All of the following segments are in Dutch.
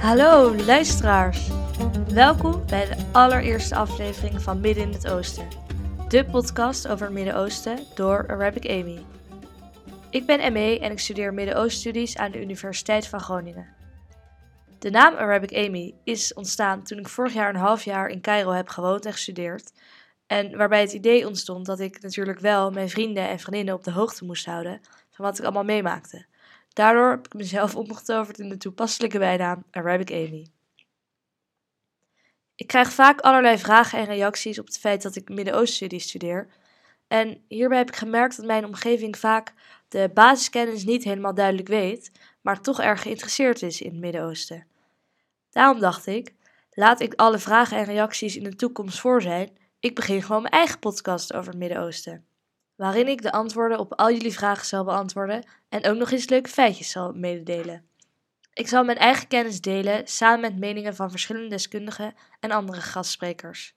Hallo luisteraars. Welkom bij de allereerste aflevering van Midden in het Oosten. De podcast over het Midden-Oosten door Arabic Amy. Ik ben ME en ik studeer Midden-Oostenstudies aan de Universiteit van Groningen. De naam Arabic Amy is ontstaan toen ik vorig jaar een half jaar in Cairo heb gewoond en gestudeerd. En waarbij het idee ontstond dat ik natuurlijk wel mijn vrienden en vriendinnen op de hoogte moest houden van wat ik allemaal meemaakte. Daardoor heb ik mezelf omgetoverd in de toepasselijke bijnaam Arabic Amy. Ik krijg vaak allerlei vragen en reacties op het feit dat ik Midden-Oostenstudies studeer. En hierbij heb ik gemerkt dat mijn omgeving vaak de basiskennis niet helemaal duidelijk weet, maar toch erg geïnteresseerd is in het Midden-Oosten. Daarom dacht ik, laat ik alle vragen en reacties in de toekomst voor zijn. Ik begin gewoon mijn eigen podcast over het Midden-Oosten waarin ik de antwoorden op al jullie vragen zal beantwoorden en ook nog eens leuke feitjes zal mededelen. Ik zal mijn eigen kennis delen samen met meningen van verschillende deskundigen en andere gastsprekers.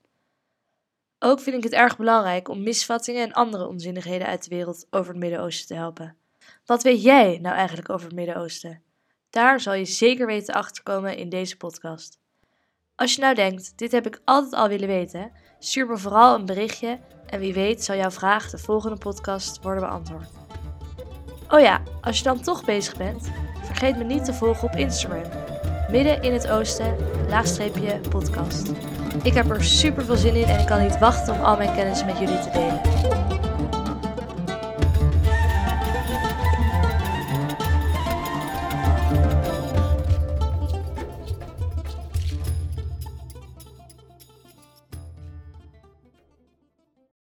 Ook vind ik het erg belangrijk om misvattingen en andere onzinnigheden uit de wereld over het Midden-Oosten te helpen. Wat weet jij nou eigenlijk over het Midden-Oosten? Daar zal je zeker weten achterkomen in deze podcast. Als je nou denkt, dit heb ik altijd al willen weten, stuur me vooral een berichtje en wie weet zal jouw vraag de volgende podcast worden beantwoord. Oh ja, als je dan toch bezig bent, vergeet me niet te volgen op Instagram. Midden in het oosten, laagstreepje podcast. Ik heb er super veel zin in en ik kan niet wachten om al mijn kennis met jullie te delen.